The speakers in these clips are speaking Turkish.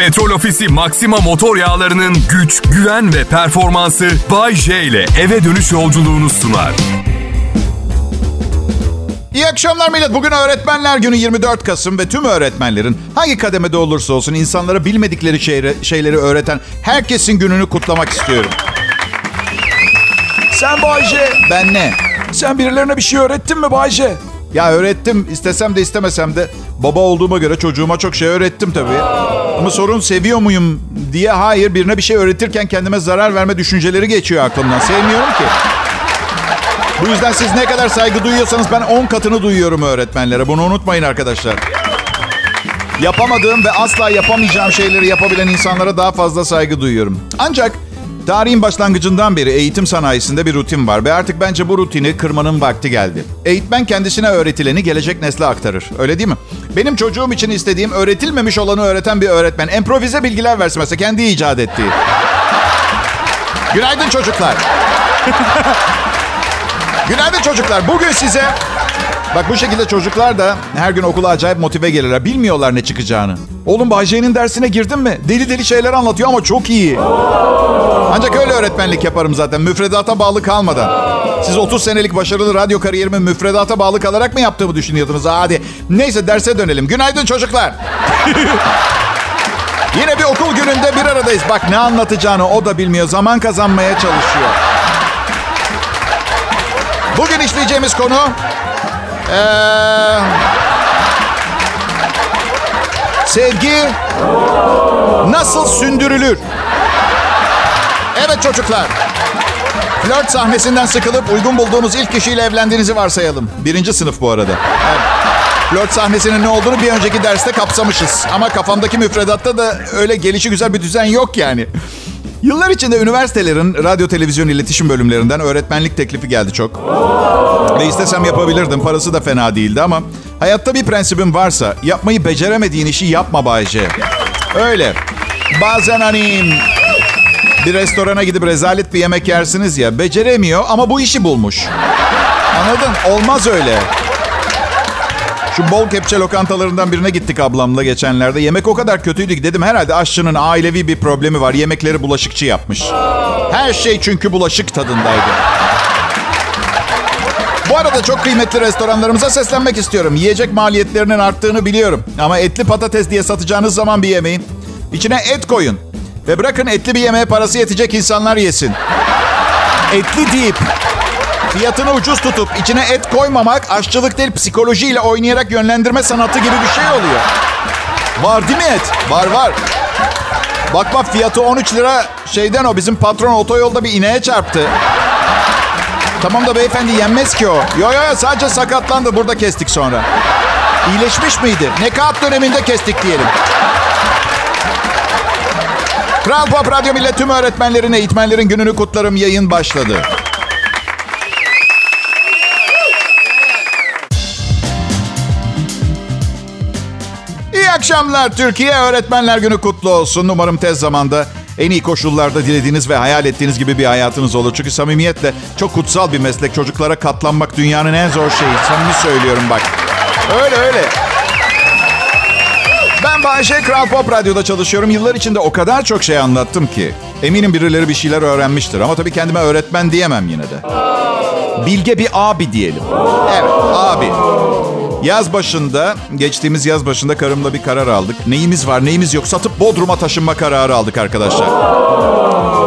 Petrol Ofisi Maxima motor yağlarının güç, güven ve performansı Bay J ile eve dönüş yolculuğunu sunar. İyi akşamlar millet. Bugün Öğretmenler Günü 24 Kasım ve tüm öğretmenlerin hangi kademede olursa olsun insanlara bilmedikleri şeyleri, şeyleri öğreten herkesin gününü kutlamak istiyorum. Sen Bayce. Ben ne? Sen birilerine bir şey öğrettin mi Bayce? Ya öğrettim. istesem de istemesem de baba olduğuma göre çocuğuma çok şey öğrettim tabii. Ama sorun seviyor muyum diye hayır birine bir şey öğretirken kendime zarar verme düşünceleri geçiyor aklımdan. Sevmiyorum ki. Bu yüzden siz ne kadar saygı duyuyorsanız ben 10 katını duyuyorum öğretmenlere. Bunu unutmayın arkadaşlar. Yapamadığım ve asla yapamayacağım şeyleri yapabilen insanlara daha fazla saygı duyuyorum. Ancak tarihin başlangıcından beri eğitim sanayisinde bir rutin var ve artık bence bu rutini kırmanın vakti geldi. Eğitmen kendisine öğretileni gelecek nesle aktarır. Öyle değil mi? Benim çocuğum için istediğim öğretilmemiş olanı öğreten bir öğretmen. Improvize bilgiler versin mesela kendi icat ettiği. Günaydın çocuklar. Günaydın çocuklar. Bugün size... Bak bu şekilde çocuklar da her gün okula acayip motive gelirler. Bilmiyorlar ne çıkacağını. Oğlum Bayce'nin dersine girdin mi? Deli deli şeyler anlatıyor ama çok iyi. Ancak öyle öğretmenlik yaparım zaten. Müfredata bağlı kalmadan. Siz 30 senelik başarılı radyo kariyerimi müfredata bağlı kalarak mı yaptığımı düşünüyordunuz? Hadi. Neyse derse dönelim. Günaydın çocuklar. Yine bir okul gününde bir aradayız. Bak ne anlatacağını o da bilmiyor. Zaman kazanmaya çalışıyor. Bugün işleyeceğimiz konu... Ee, sevgi nasıl sündürülür? Evet çocuklar. Flört sahnesinden sıkılıp uygun bulduğunuz ilk kişiyle evlendiğinizi varsayalım. Birinci sınıf bu arada. Evet. Flört sahnesinin ne olduğunu bir önceki derste kapsamışız. Ama kafamdaki müfredatta da öyle gelişi güzel bir düzen yok yani. Yıllar içinde üniversitelerin radyo, televizyon, iletişim bölümlerinden öğretmenlik teklifi geldi çok. Ve istesem yapabilirdim. Parası da fena değildi ama hayatta bir prensibim varsa yapmayı beceremediğin işi yapma Bayce. Öyle. Bazen hani bir restorana gidip rezalet bir yemek yersiniz ya beceremiyor ama bu işi bulmuş. Anladın? Olmaz öyle. Şu bol kepçe lokantalarından birine gittik ablamla geçenlerde. Yemek o kadar kötüydü ki dedim herhalde aşçının ailevi bir problemi var. Yemekleri bulaşıkçı yapmış. Her şey çünkü bulaşık tadındaydı. Bu arada çok kıymetli restoranlarımıza seslenmek istiyorum. Yiyecek maliyetlerinin arttığını biliyorum. Ama etli patates diye satacağınız zaman bir yemeğin içine et koyun. Ve bırakın etli bir yemeğe parası yetecek insanlar yesin. Etli deyip fiyatını ucuz tutup içine et koymamak aşçılık değil psikolojiyle oynayarak yönlendirme sanatı gibi bir şey oluyor. Var değil mi et? Var var. Bak bak fiyatı 13 lira şeyden o bizim patron otoyolda bir ineğe çarptı. Tamam da beyefendi yenmez ki o. Yo yo sadece sakatlandı burada kestik sonra. İyileşmiş miydi? Nekat döneminde kestik diyelim. Kral Pop Radyo Millet tüm öğretmenlerin, eğitmenlerin gününü kutlarım. Yayın başladı. Akşamlar Türkiye. Öğretmenler Günü kutlu olsun. Umarım tez zamanda en iyi koşullarda dilediğiniz ve hayal ettiğiniz gibi bir hayatınız olur. Çünkü samimiyetle çok kutsal bir meslek. Çocuklara katlanmak dünyanın en zor şeyi. Samimi söylüyorum bak. Öyle öyle. Ben Bayşe Kral Pop Radyo'da çalışıyorum. Yıllar içinde o kadar çok şey anlattım ki. Eminim birileri bir şeyler öğrenmiştir. Ama tabii kendime öğretmen diyemem yine de. Bilge bir abi diyelim. Evet abi. Yaz başında, geçtiğimiz yaz başında karımla bir karar aldık. Neyimiz var neyimiz yok satıp Bodrum'a taşınma kararı aldık arkadaşlar.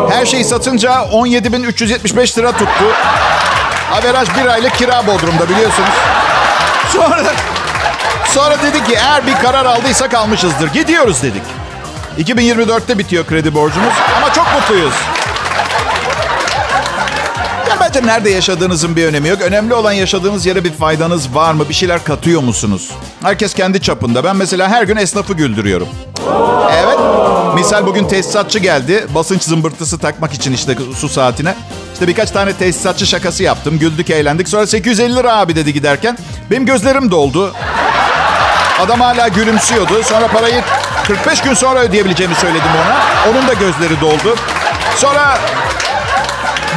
Her şeyi satınca 17.375 lira tuttu. Averaj bir aylık kira Bodrum'da biliyorsunuz. Sonra Sonra dedik ki eğer bir karar aldıysak almışızdır. Gidiyoruz dedik. 2024'te bitiyor kredi borcumuz ama çok mutluyuz. Bence nerede yaşadığınızın bir önemi yok. Önemli olan yaşadığınız yere bir faydanız var mı? Bir şeyler katıyor musunuz? Herkes kendi çapında. Ben mesela her gün esnafı güldürüyorum. Evet. Misal bugün tesisatçı geldi. Basınç zımbırtısı takmak için işte su saatine. İşte birkaç tane tesisatçı şakası yaptım. Güldük, eğlendik. Sonra 850 lira abi dedi giderken. Benim gözlerim doldu. Adam hala gülümsüyordu. Sonra parayı 45 gün sonra ödeyebileceğimi söyledim ona. Onun da gözleri doldu. Sonra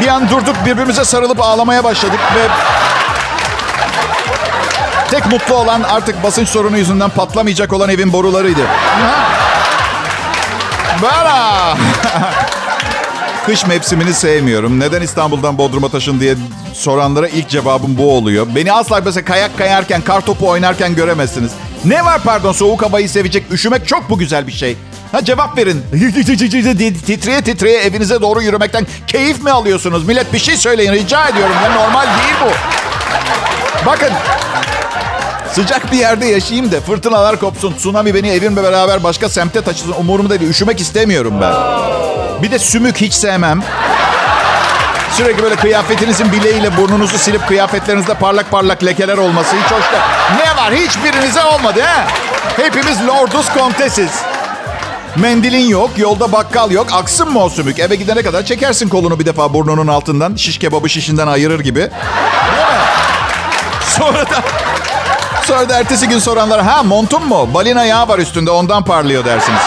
bir an durduk birbirimize sarılıp ağlamaya başladık ve tek mutlu olan artık basınç sorunu yüzünden patlamayacak olan evin borularıydı. Bana. Kış mevsimini sevmiyorum. Neden İstanbul'dan Bodrum'a taşın diye soranlara ilk cevabım bu oluyor. Beni asla mesela kayak kayarken, kar topu oynarken göremezsiniz. Ne var pardon soğuk havayı sevecek, üşümek çok bu güzel bir şey. Ha cevap verin. titreye titreye evinize doğru yürümekten keyif mi alıyorsunuz? Millet bir şey söyleyin rica ediyorum. Ya normal değil bu. Bakın Sıcak bir yerde yaşayayım da fırtınalar kopsun. Tsunami beni evimle beraber başka semte taşısın. Umurumda değil. Üşümek istemiyorum ben. Bir de sümük hiç sevmem. Sürekli böyle kıyafetinizin bileğiyle burnunuzu silip kıyafetlerinizde parlak parlak lekeler olması hiç hoş değil. Ne var? Hiçbirinize olmadı ha? Hepimiz lordus kontesiz. Mendilin yok, yolda bakkal yok. Aksın mı o sümük? Eve gidene kadar çekersin kolunu bir defa burnunun altından. Şiş kebabı şişinden ayırır gibi. Sonra da... Sonra da ertesi gün soranlar ha montun mu? Balina yağı var üstünde ondan parlıyor dersiniz.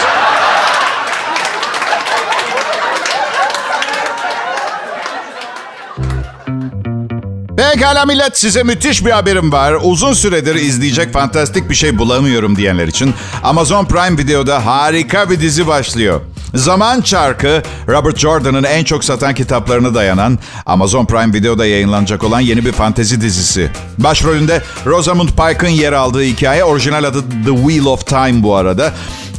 Pekala millet size müthiş bir haberim var. Uzun süredir izleyecek fantastik bir şey bulamıyorum diyenler için Amazon Prime Video'da harika bir dizi başlıyor. Zaman Çarkı, Robert Jordan'ın en çok satan kitaplarına dayanan Amazon Prime Video'da yayınlanacak olan yeni bir fantezi dizisi. Başrolünde Rosamund Pike'ın yer aldığı hikaye orijinal adı The Wheel of Time bu arada.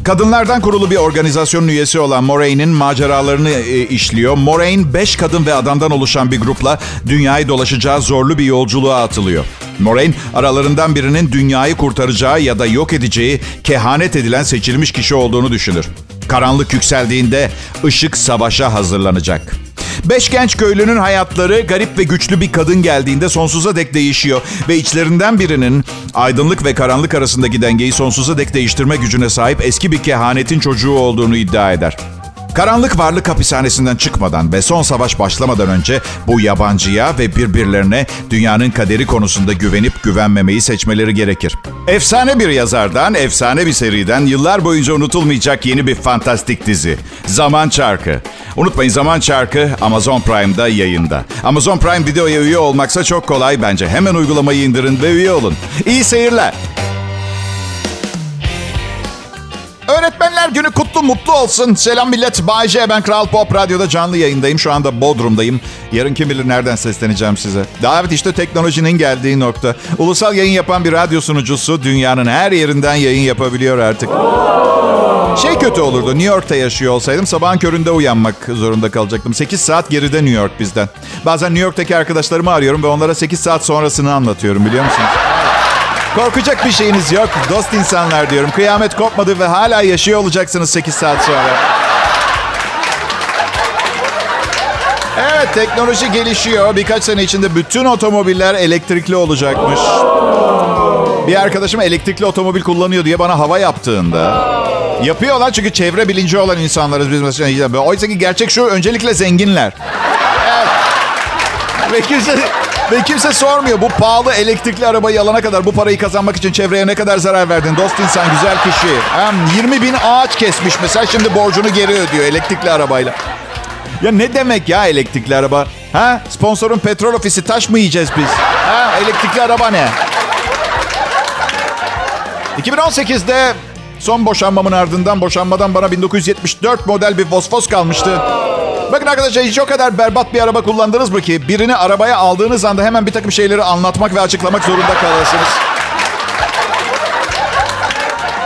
Kadınlardan kurulu bir organizasyonun üyesi olan Moraine'in maceralarını e, işliyor. Moraine 5 kadın ve adamdan oluşan bir grupla dünyayı dolaşacağı zorlu bir yolculuğa atılıyor. Moraine aralarından birinin dünyayı kurtaracağı ya da yok edeceği kehanet edilen seçilmiş kişi olduğunu düşünür. Karanlık yükseldiğinde ışık savaşa hazırlanacak. Beş genç köylünün hayatları garip ve güçlü bir kadın geldiğinde sonsuza dek değişiyor. Ve içlerinden birinin aydınlık ve karanlık arasındaki dengeyi sonsuza dek değiştirme gücüne sahip eski bir kehanetin çocuğu olduğunu iddia eder. Karanlık varlık hapishanesinden çıkmadan ve son savaş başlamadan önce bu yabancıya ve birbirlerine dünyanın kaderi konusunda güvenip güvenmemeyi seçmeleri gerekir. Efsane bir yazardan, efsane bir seriden yıllar boyunca unutulmayacak yeni bir fantastik dizi. Zaman Çarkı. Unutmayın Zaman Çarkı Amazon Prime'da yayında. Amazon Prime videoya üye olmaksa çok kolay bence. Hemen uygulamayı indirin ve üye olun. İyi seyirler. Öğretmenler günü kutlu mutlu olsun. Selam millet. Bay J. Ben Kral Pop Radyo'da canlı yayındayım. Şu anda Bodrum'dayım. Yarın kim bilir nereden sesleneceğim size. Evet işte teknolojinin geldiği nokta. Ulusal yayın yapan bir radyo sunucusu dünyanın her yerinden yayın yapabiliyor artık. Şey kötü olurdu. New York'ta yaşıyor olsaydım sabahın köründe uyanmak zorunda kalacaktım. 8 saat geride New York bizden. Bazen New York'taki arkadaşlarımı arıyorum ve onlara 8 saat sonrasını anlatıyorum biliyor musunuz? Korkacak bir şeyiniz yok. Dost insanlar diyorum. Kıyamet kopmadı ve hala yaşıyor olacaksınız 8 saat sonra. Evet teknoloji gelişiyor. Birkaç sene içinde bütün otomobiller elektrikli olacakmış. Bir arkadaşım elektrikli otomobil kullanıyor diye bana hava yaptığında... Yapıyorlar çünkü çevre bilinci olan insanlarız biz mesela. Oysa ki gerçek şu öncelikle zenginler. Evet. Ve ve kimse sormuyor bu pahalı elektrikli arabayı alana kadar bu parayı kazanmak için çevreye ne kadar zarar verdin? Dost insan, güzel kişi. Hem 20 bin ağaç kesmiş mesela şimdi borcunu geri ödüyor elektrikli arabayla. Ya ne demek ya elektrikli araba? Ha? Sponsorun petrol ofisi taş mı yiyeceğiz biz? Ha? Elektrikli araba ne? 2018'de son boşanmamın ardından boşanmadan bana 1974 model bir Vosvos kalmıştı. Bakın arkadaşlar hiç o kadar berbat bir araba kullandınız mı ki birini arabaya aldığınız anda hemen bir takım şeyleri anlatmak ve açıklamak zorunda kalırsınız.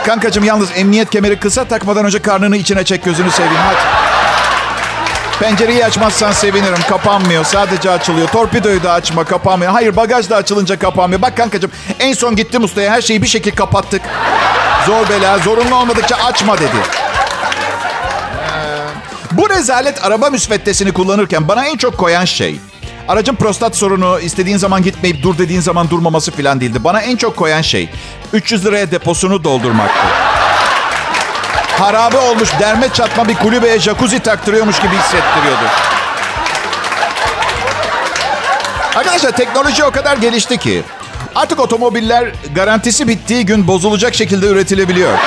Kankacığım yalnız emniyet kemeri kısa takmadan önce karnını içine çek gözünü seveyim hadi. Pencereyi açmazsan sevinirim. Kapanmıyor. Sadece açılıyor. Torpidoyu da açma. Kapanmıyor. Hayır bagaj da açılınca kapanmıyor. Bak kankacığım en son gittim ustaya. Her şeyi bir şekilde kapattık. Zor bela. Zorunlu olmadıkça açma dedi. Bu rezalet araba müsveddesini kullanırken bana en çok koyan şey... Aracın prostat sorunu, istediğin zaman gitmeyip dur dediğin zaman durmaması falan değildi. Bana en çok koyan şey 300 liraya deposunu doldurmaktı. Harabe olmuş derme çatma bir kulübeye jacuzzi taktırıyormuş gibi hissettiriyordu. Arkadaşlar teknoloji o kadar gelişti ki artık otomobiller garantisi bittiği gün bozulacak şekilde üretilebiliyor.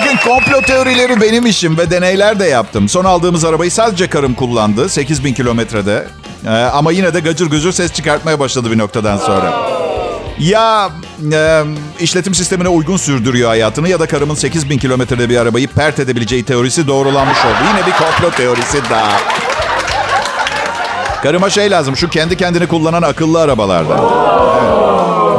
Bakın komplo teorileri benim işim ve deneyler de yaptım. Son aldığımız arabayı sadece karım kullandı 8000 kilometrede. Ee, ama yine de gacır gıcır ses çıkartmaya başladı bir noktadan sonra. Ya e, işletim sistemine uygun sürdürüyor hayatını ya da karımın 8000 kilometrede bir arabayı pert edebileceği teorisi doğrulanmış oldu. Yine bir komplo teorisi daha. Karıma şey lazım şu kendi kendini kullanan akıllı arabalardan.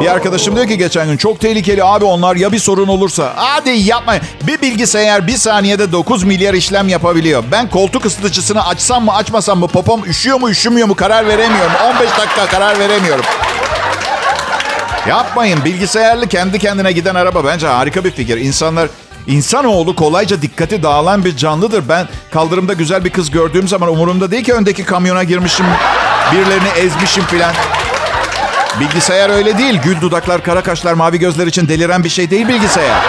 Bir arkadaşım diyor ki geçen gün çok tehlikeli abi onlar ya bir sorun olursa. Hadi yapma. Bir bilgisayar bir saniyede 9 milyar işlem yapabiliyor. Ben koltuk ısıtıcısını açsam mı açmasam mı popom üşüyor mu üşümüyor mu karar veremiyorum. 15 dakika karar veremiyorum. Yapmayın. Bilgisayarlı kendi kendine giden araba bence harika bir fikir. İnsanlar İnsanoğlu kolayca dikkati dağılan bir canlıdır. Ben kaldırımda güzel bir kız gördüğüm zaman umurumda değil ki öndeki kamyona girmişim, birilerini ezmişim filan. Bilgisayar öyle değil. Gül dudaklar, kara kaşlar, mavi gözler için deliren bir şey değil bilgisayar.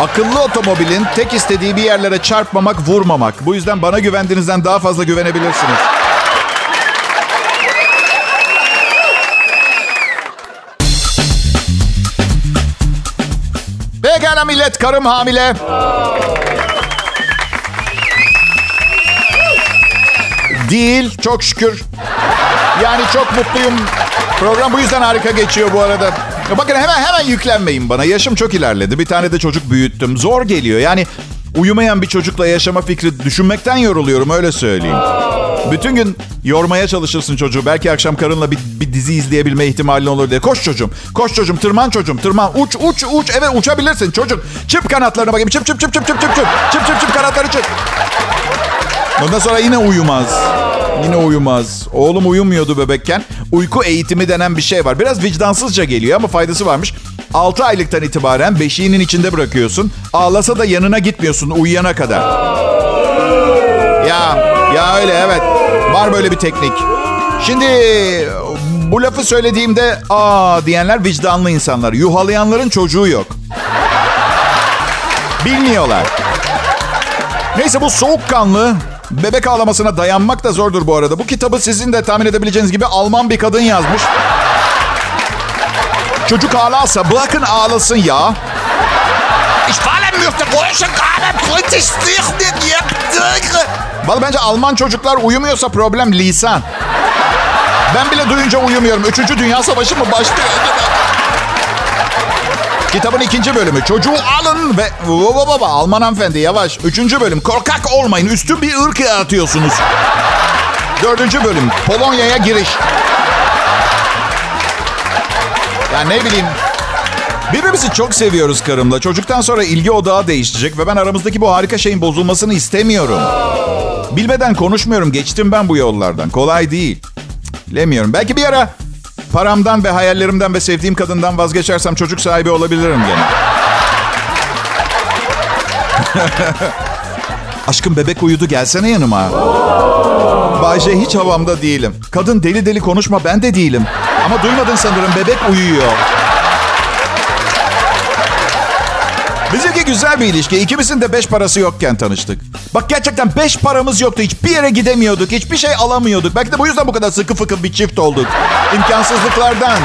Akıllı otomobilin tek istediği bir yerlere çarpmamak, vurmamak. Bu yüzden bana güvendiğinizden daha fazla güvenebilirsiniz. Pekala millet, karım hamile. Değil, çok şükür. Yani çok mutluyum. Program bu yüzden harika geçiyor bu arada. Bakın hemen hemen yüklenmeyin bana. Yaşım çok ilerledi. Bir tane de çocuk büyüttüm. Zor geliyor. Yani uyumayan bir çocukla yaşama fikri düşünmekten yoruluyorum öyle söyleyeyim. Bütün gün yormaya çalışırsın çocuğu. Belki akşam karınla bir, bir dizi izleyebilme ihtimalin olur diye. Koş çocuğum. Koş çocuğum. Tırman çocuğum. Tırman. Uç uç uç. Evet uçabilirsin çocuk. Çıp kanatlarına bakayım. Çıp çıp çıp çıp çıp çıp çıp. Çıp çıp çıp kanatları çıp. Ondan sonra yine uyumaz. Yine uyumaz. Oğlum uyumuyordu bebekken. Uyku eğitimi denen bir şey var. Biraz vicdansızca geliyor ama faydası varmış. 6 aylıktan itibaren beşiğinin içinde bırakıyorsun. Ağlasa da yanına gitmiyorsun uyuyana kadar. Ya, ya öyle evet. Var böyle bir teknik. Şimdi bu lafı söylediğimde aa diyenler vicdanlı insanlar. Yuhalayanların çocuğu yok. Bilmiyorlar. Neyse bu soğukkanlı bebek ağlamasına dayanmak da zordur bu arada. Bu kitabı sizin de tahmin edebileceğiniz gibi Alman bir kadın yazmış. Çocuk ağlarsa bırakın ağlasın ya. Ich fallen möchte ruhig gerade kritisch Vallahi bence Alman çocuklar uyumuyorsa problem lisan. Ben bile duyunca uyumuyorum. Üçüncü Dünya Savaşı mı başlıyor? Kitabın ikinci bölümü. Çocuğu alın ve... Baba baba Alman hanımefendi yavaş. Üçüncü bölüm. Korkak olmayın. Üstün bir ırk yaratıyorsunuz. Dördüncü bölüm. Polonya'ya giriş. Ya ne bileyim. Birbirimizi çok seviyoruz karımla. Çocuktan sonra ilgi odağı değişecek ve ben aramızdaki bu harika şeyin bozulmasını istemiyorum. Bilmeden konuşmuyorum. Geçtim ben bu yollardan. Kolay değil. Bilemiyorum. Belki bir ara paramdan ve hayallerimden ve sevdiğim kadından vazgeçersem çocuk sahibi olabilirim gene. Aşkım bebek uyudu gelsene yanıma. Bayce hiç havamda değilim. Kadın deli deli konuşma ben de değilim. Ama duymadın sanırım bebek uyuyor. Bizimki güzel bir ilişki. İkimizin de beş parası yokken tanıştık. Bak gerçekten beş paramız yoktu. Hiçbir yere gidemiyorduk. Hiçbir şey alamıyorduk. Belki de bu yüzden bu kadar sıkı fıkı bir çift olduk. İmkansızlıklardan.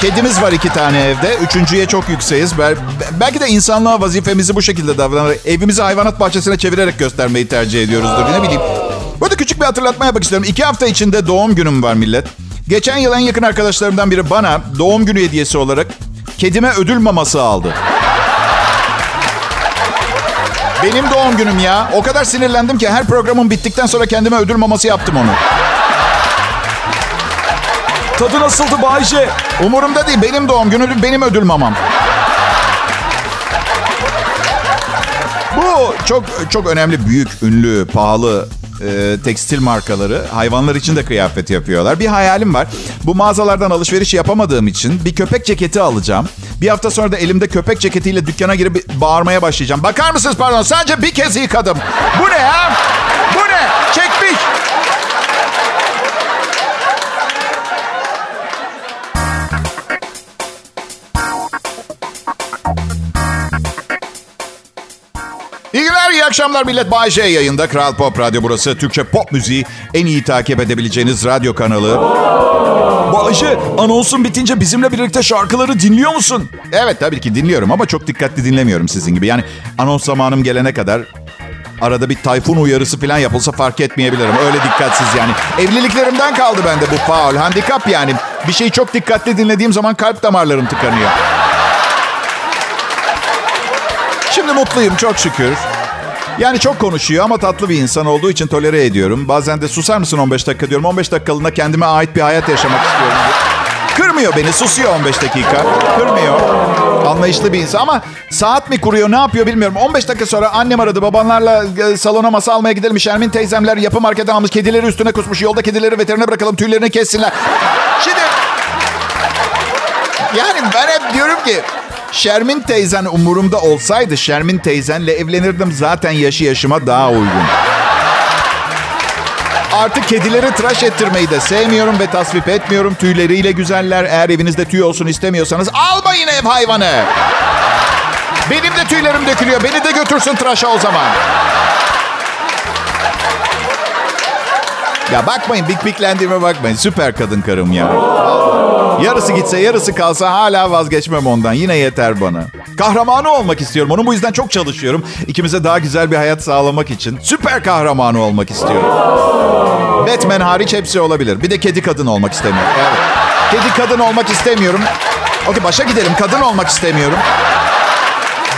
Kedimiz var iki tane evde. Üçüncüye çok yükseğiz. Belki de insanlığa vazifemizi bu şekilde davranarak evimizi hayvanat bahçesine çevirerek göstermeyi tercih ediyoruzdur. Ne bileyim. Burada küçük bir hatırlatma yapmak istiyorum. İki hafta içinde doğum günüm var millet. Geçen yıl en yakın arkadaşlarımdan biri bana doğum günü hediyesi olarak kedime ödül maması aldı. Benim doğum günüm ya. O kadar sinirlendim ki her programım bittikten sonra kendime ödül maması yaptım onu. Tadı nasıldı Bayce? Umurumda değil. Benim doğum günüm, benim ödül mamam. Bu çok çok önemli, büyük, ünlü, pahalı e, tekstil markaları hayvanlar için de kıyafet yapıyorlar. Bir hayalim var. Bu mağazalardan alışveriş yapamadığım için bir köpek ceketi alacağım. Bir hafta sonra da elimde köpek ceketiyle dükkana girip bağırmaya başlayacağım. Bakar mısınız pardon sadece bir kez yıkadım. Bu ne ya? Bu ne? Çekmiş. Akşamlar millet. Bay J yayında. Kral Pop Radyo burası. Türkçe pop müziği en iyi takip edebileceğiniz radyo kanalı. Bayce, anonsun bitince bizimle birlikte şarkıları dinliyor musun? Evet tabii ki dinliyorum ama çok dikkatli dinlemiyorum sizin gibi. Yani anons zamanım gelene kadar Arada bir tayfun uyarısı falan yapılsa fark etmeyebilirim. Öyle dikkatsiz yani. Evliliklerimden kaldı bende bu faul. Handikap yani. Bir şeyi çok dikkatli dinlediğim zaman kalp damarlarım tıkanıyor. Şimdi mutluyum çok şükür. Yani çok konuşuyor ama tatlı bir insan olduğu için tolere ediyorum. Bazen de susar mısın 15 dakika diyorum. 15 dakikalığına kendime ait bir hayat yaşamak istiyorum. Kırmıyor beni, susuyor 15 dakika. Kırmıyor. Anlayışlı bir insan ama saat mi kuruyor, ne yapıyor bilmiyorum. 15 dakika sonra annem aradı. Babanlarla e, salona masa almaya gidelim. Şermin teyzemler yapı marketten almış. Kedileri üstüne kusmuş. Yolda kedileri veterine bırakalım. Tüylerini kessinler. Şimdi... Yani ben hep diyorum ki Şermin teyzen umurumda olsaydı Şermin teyzenle evlenirdim. Zaten yaşı yaşıma daha uygun. Artık kedileri tıraş ettirmeyi de sevmiyorum ve tasvip etmiyorum. Tüyleriyle güzeller. Eğer evinizde tüy olsun istemiyorsanız almayın ev hayvanı. Benim de tüylerim dökülüyor. Beni de götürsün tıraşa o zaman. Ya bakmayın bik biklendiğime bakmayın. Süper kadın karım ya. Yarısı gitse yarısı kalsa hala vazgeçmem ondan. Yine yeter bana. Kahramanı olmak istiyorum. Onun bu yüzden çok çalışıyorum. İkimize daha güzel bir hayat sağlamak için. Süper kahramanı olmak istiyorum. Batman hariç hepsi olabilir. Bir de kedi kadın olmak istemiyorum. Evet. Kedi kadın olmak istemiyorum. Okey başa gidelim. Kadın olmak istemiyorum.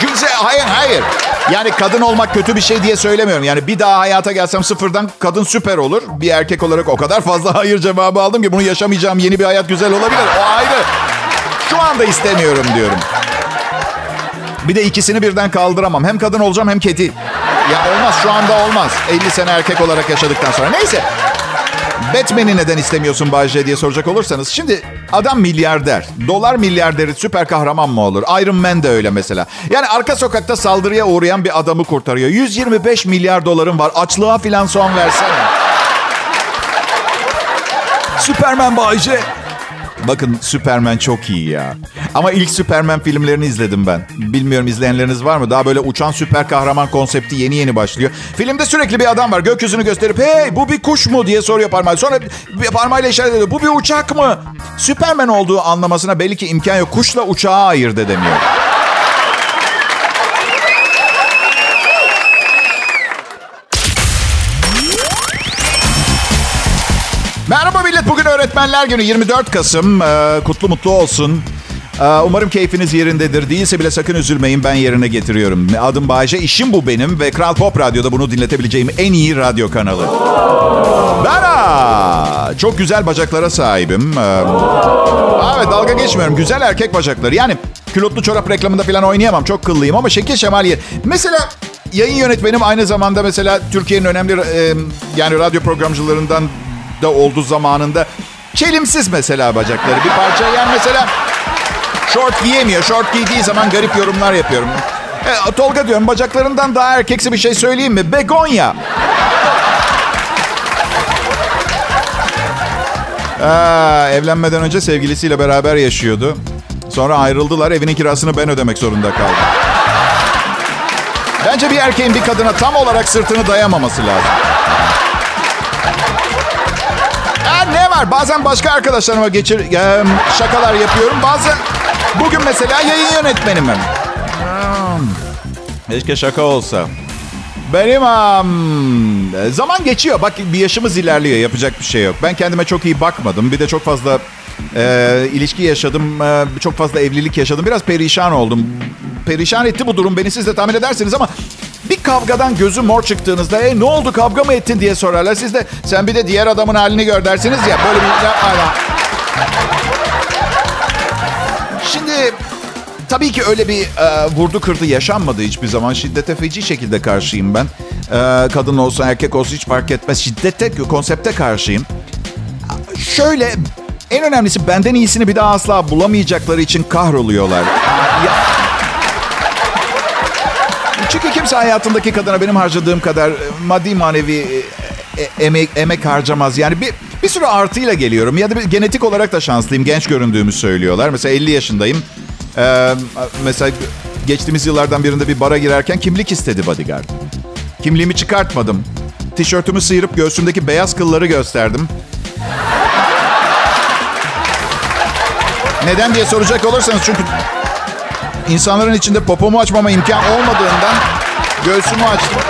Güzel. Hayır hayır. Yani kadın olmak kötü bir şey diye söylemiyorum. Yani bir daha hayata gelsem sıfırdan kadın süper olur. Bir erkek olarak o kadar fazla hayır cevabı aldım ki bunu yaşamayacağım yeni bir hayat güzel olabilir. O ayrı. Şu anda istemiyorum diyorum. Bir de ikisini birden kaldıramam. Hem kadın olacağım hem kedi. Ya olmaz şu anda olmaz. 50 sene erkek olarak yaşadıktan sonra. Neyse. Batman'i neden istemiyorsun Bayce diye soracak olursanız. Şimdi adam milyarder. Dolar milyarderi süper kahraman mı olur? Iron Man de öyle mesela. Yani arka sokakta saldırıya uğrayan bir adamı kurtarıyor. 125 milyar doların var. Açlığa filan son versene. Süperman Bayce. Bakın Superman çok iyi ya. Ama ilk Superman filmlerini izledim ben. Bilmiyorum izleyenleriniz var mı? Daha böyle uçan süper kahraman konsepti yeni yeni başlıyor. Filmde sürekli bir adam var. Gökyüzünü gösterip hey bu bir kuş mu diye soruyor parmağıyla. Sonra parmağıyla işaret ediyor. Bu bir uçak mı? Superman olduğu anlamasına belli ki imkan yok. Kuşla uçağı ayırt edemiyor. Merhaba millet. Bugün Öğretmenler Günü 24 Kasım. Ee, kutlu mutlu olsun. Ee, umarım keyfiniz yerindedir. Değilse bile sakın üzülmeyin. Ben yerine getiriyorum. Adım Bayece. İşim bu benim ve Kral Pop Radyo'da bunu dinletebileceğim en iyi radyo kanalı. Ben çok güzel bacaklara sahibim. Ee, evet dalga geçmiyorum. Güzel erkek bacakları. Yani külotlu çorap reklamında falan oynayamam. Çok kıllıyım ama şekil şemal yer. Mesela yayın yönetmenim aynı zamanda mesela Türkiye'nin önemli e, yani radyo programcılarından da oldu zamanında. Çelimsiz mesela bacakları bir parça. Yani mesela şort giyemiyor. Şort giydiği zaman garip yorumlar yapıyorum. E, Tolga diyorum bacaklarından daha erkeksi bir şey söyleyeyim mi? Begonya. Aa, evlenmeden önce sevgilisiyle beraber yaşıyordu. Sonra ayrıldılar. Evinin kirasını ben ödemek zorunda kaldım. Bence bir erkeğin bir kadına tam olarak sırtını dayamaması lazım. Ya ne var? Bazen başka arkadaşlarıma geçir e, şakalar yapıyorum. Bazen bugün mesela yayın yönetmenim ben. Keşke şaka olsa. Benim um, zaman geçiyor. Bak bir yaşımız ilerliyor. Yapacak bir şey yok. Ben kendime çok iyi bakmadım. Bir de çok fazla e, ilişki yaşadım. E, çok fazla evlilik yaşadım. Biraz perişan oldum. Perişan etti bu durum. Beni siz de tahmin edersiniz ama bir kavgadan gözü mor çıktığınızda e, ne oldu kavga mı ettin diye sorarlar. Siz de sen bir de diğer adamın halini gör dersiniz ya. Böyle bir yapmayla. Şimdi tabii ki öyle bir e, vurdu kırdı yaşanmadı hiçbir zaman. Şiddete feci şekilde karşıyım ben. E, kadın olsa erkek olsa hiç fark etmez. Şiddete, konsepte karşıyım. Şöyle en önemlisi benden iyisini bir daha asla bulamayacakları için kahroluyorlar. Ya, çünkü kimse hayatındaki kadına benim harcadığım kadar e, maddi manevi e, e, emek, emek harcamaz. Yani bir, bir sürü artıyla geliyorum. Ya da bir, genetik olarak da şanslıyım. Genç göründüğümü söylüyorlar. Mesela 50 yaşındayım. Ee, mesela geçtiğimiz yıllardan birinde bir bara girerken kimlik istedi bodyguard. Kimliğimi çıkartmadım. Tişörtümü sıyırıp göğsümdeki beyaz kılları gösterdim. Neden diye soracak olursanız çünkü insanların içinde popomu açmama imkan olmadığından göğsümü açtım.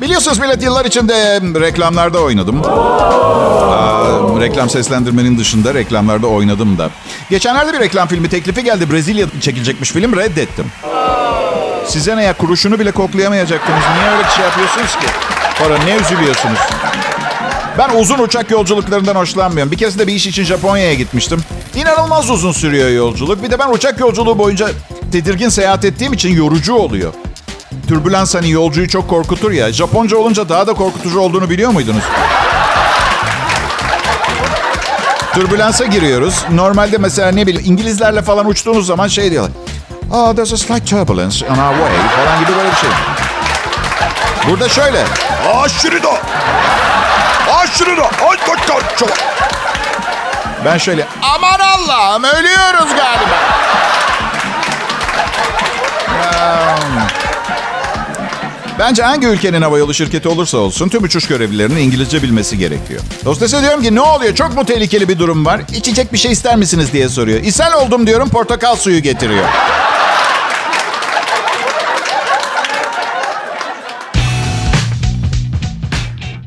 Biliyorsunuz millet yıllar içinde reklamlarda oynadım. Aa, reklam seslendirmenin dışında reklamlarda oynadım da. Geçenlerde bir reklam filmi teklifi geldi. Brezilya çekilecekmiş film reddettim. Size ne ya kuruşunu bile koklayamayacaktınız. Niye öyle bir şey yapıyorsunuz ki? Para ne üzülüyorsunuz? Ben uzun uçak yolculuklarından hoşlanmıyorum. Bir keresinde bir iş için Japonya'ya gitmiştim. İnanılmaz uzun sürüyor yolculuk. Bir de ben uçak yolculuğu boyunca tedirgin seyahat ettiğim için yorucu oluyor. Türbülans hani yolcuyu çok korkutur ya. Japonca olunca daha da korkutucu olduğunu biliyor muydunuz? Türbülansa giriyoruz. Normalde mesela ne bileyim İngilizlerle falan uçtuğunuz zaman şey diyorlar. Oh, there's a slight turbulence on our way falan gibi böyle bir şey. Burada şöyle. Aşırı da. Aşırı da. Ay, çok. Ben şöyle. Aman Allah'ım ölüyoruz galiba. Bence hangi ülkenin havayolu şirketi olursa olsun tüm uçuş görevlilerinin İngilizce bilmesi gerekiyor. Hostese diyorum ki ne oluyor çok mu tehlikeli bir durum var? İçecek bir şey ister misiniz diye soruyor. İshal oldum diyorum portakal suyu getiriyor.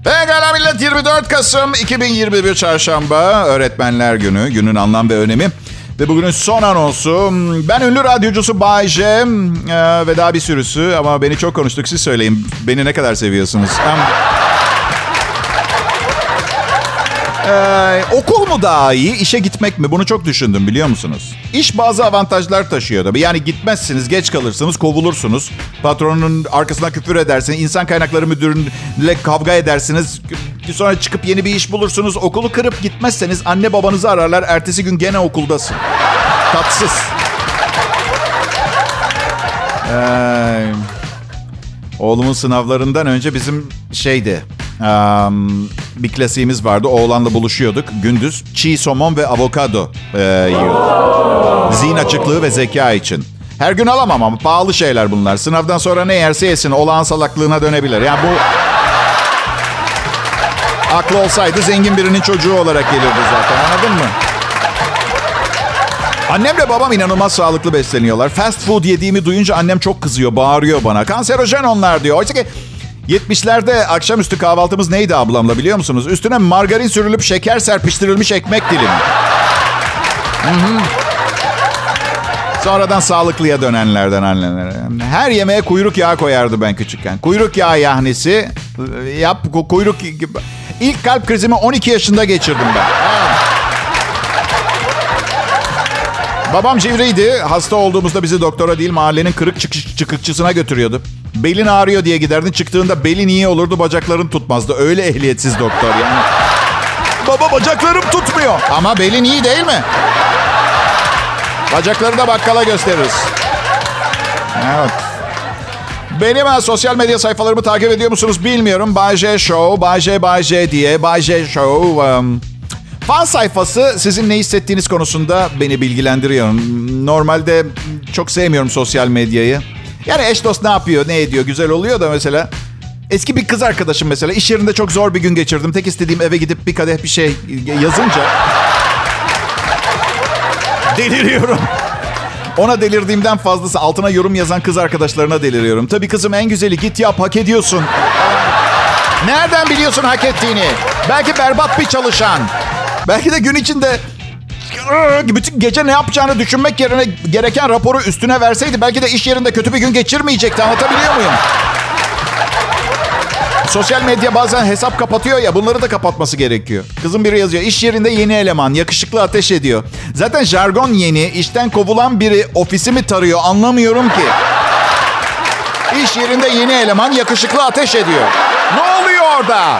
Pekala millet 24 Kasım 2021 Çarşamba Öğretmenler Günü. Günün anlam ve önemi. Ve bugünün son anonsu. Ben ünlü radyocusu Bay J. Ee, ve daha bir sürüsü ama beni çok konuştuk. Siz söyleyin. Beni ne kadar seviyorsunuz? Ee, okul mu daha iyi, işe gitmek mi? Bunu çok düşündüm biliyor musunuz? İş bazı avantajlar taşıyor tabii. Yani gitmezsiniz, geç kalırsınız, kovulursunuz. Patronun arkasına küfür edersiniz. insan kaynakları müdürüyle kavga edersiniz. Sonra çıkıp yeni bir iş bulursunuz. Okulu kırıp gitmezseniz anne babanızı ararlar. Ertesi gün gene okuldasın. Tatsız. Ee, oğlumun sınavlarından önce bizim şeydi Um, bir klasiğimiz vardı. Oğlanla buluşuyorduk. Gündüz çiğ somon ve avokado e, yiyorduk. Zihin açıklığı ve zeka için. Her gün alamam ama pahalı şeyler bunlar. Sınavdan sonra ne yerse yesin. Olağan salaklığına dönebilir. Yani bu... Aklı olsaydı zengin birinin çocuğu olarak gelirdi zaten. Anladın mı? Annemle babam inanılmaz sağlıklı besleniyorlar. Fast food yediğimi duyunca annem çok kızıyor, bağırıyor bana. Kanserojen onlar diyor. Oysa ki 70'lerde akşamüstü kahvaltımız neydi ablamla biliyor musunuz? Üstüne margarin sürülüp şeker serpiştirilmiş ekmek dilimi. Sonradan sağlıklıya dönenlerden annelere. Her yemeğe kuyruk yağı koyardı ben küçükken. Kuyruk yağı yahnisi. Yap kuyruk... İlk kalp krizimi 12 yaşında geçirdim ben. Babam civriydi. Hasta olduğumuzda bizi doktora değil mahallenin kırık çıkış, çıkıkçısına götürüyordu. Belin ağrıyor diye giderdin. Çıktığında belin iyi olurdu bacakların tutmazdı. Öyle ehliyetsiz doktor yani. Baba bacaklarım tutmuyor. Ama belin iyi değil mi? Bacakları da bakkala gösteririz. Evet. Benim sosyal medya sayfalarımı takip ediyor musunuz bilmiyorum. Bay J Show, Bay J, Bay J diye. Bay J Show. Um, fan sayfası sizin ne hissettiğiniz konusunda beni bilgilendiriyor. Normalde çok sevmiyorum sosyal medyayı. Yani eş dost ne yapıyor, ne ediyor, güzel oluyor da mesela. Eski bir kız arkadaşım mesela iş yerinde çok zor bir gün geçirdim. Tek istediğim eve gidip bir kadeh bir şey yazınca deliriyorum. Ona delirdiğimden fazlası altına yorum yazan kız arkadaşlarına deliriyorum. Tabii kızım en güzeli git yap hak ediyorsun. Nereden biliyorsun hak ettiğini? Belki berbat bir çalışan. Belki de gün içinde bütün gece ne yapacağını düşünmek yerine gereken raporu üstüne verseydi belki de iş yerinde kötü bir gün geçirmeyecekti. Anlatabiliyor muyum? Sosyal medya bazen hesap kapatıyor ya bunları da kapatması gerekiyor. Kızım biri yazıyor. İş yerinde yeni eleman. Yakışıklı ateş ediyor. Zaten jargon yeni. işten kovulan biri ofisimi tarıyor. Anlamıyorum ki. İş yerinde yeni eleman yakışıklı ateş ediyor. Ne oluyor orada?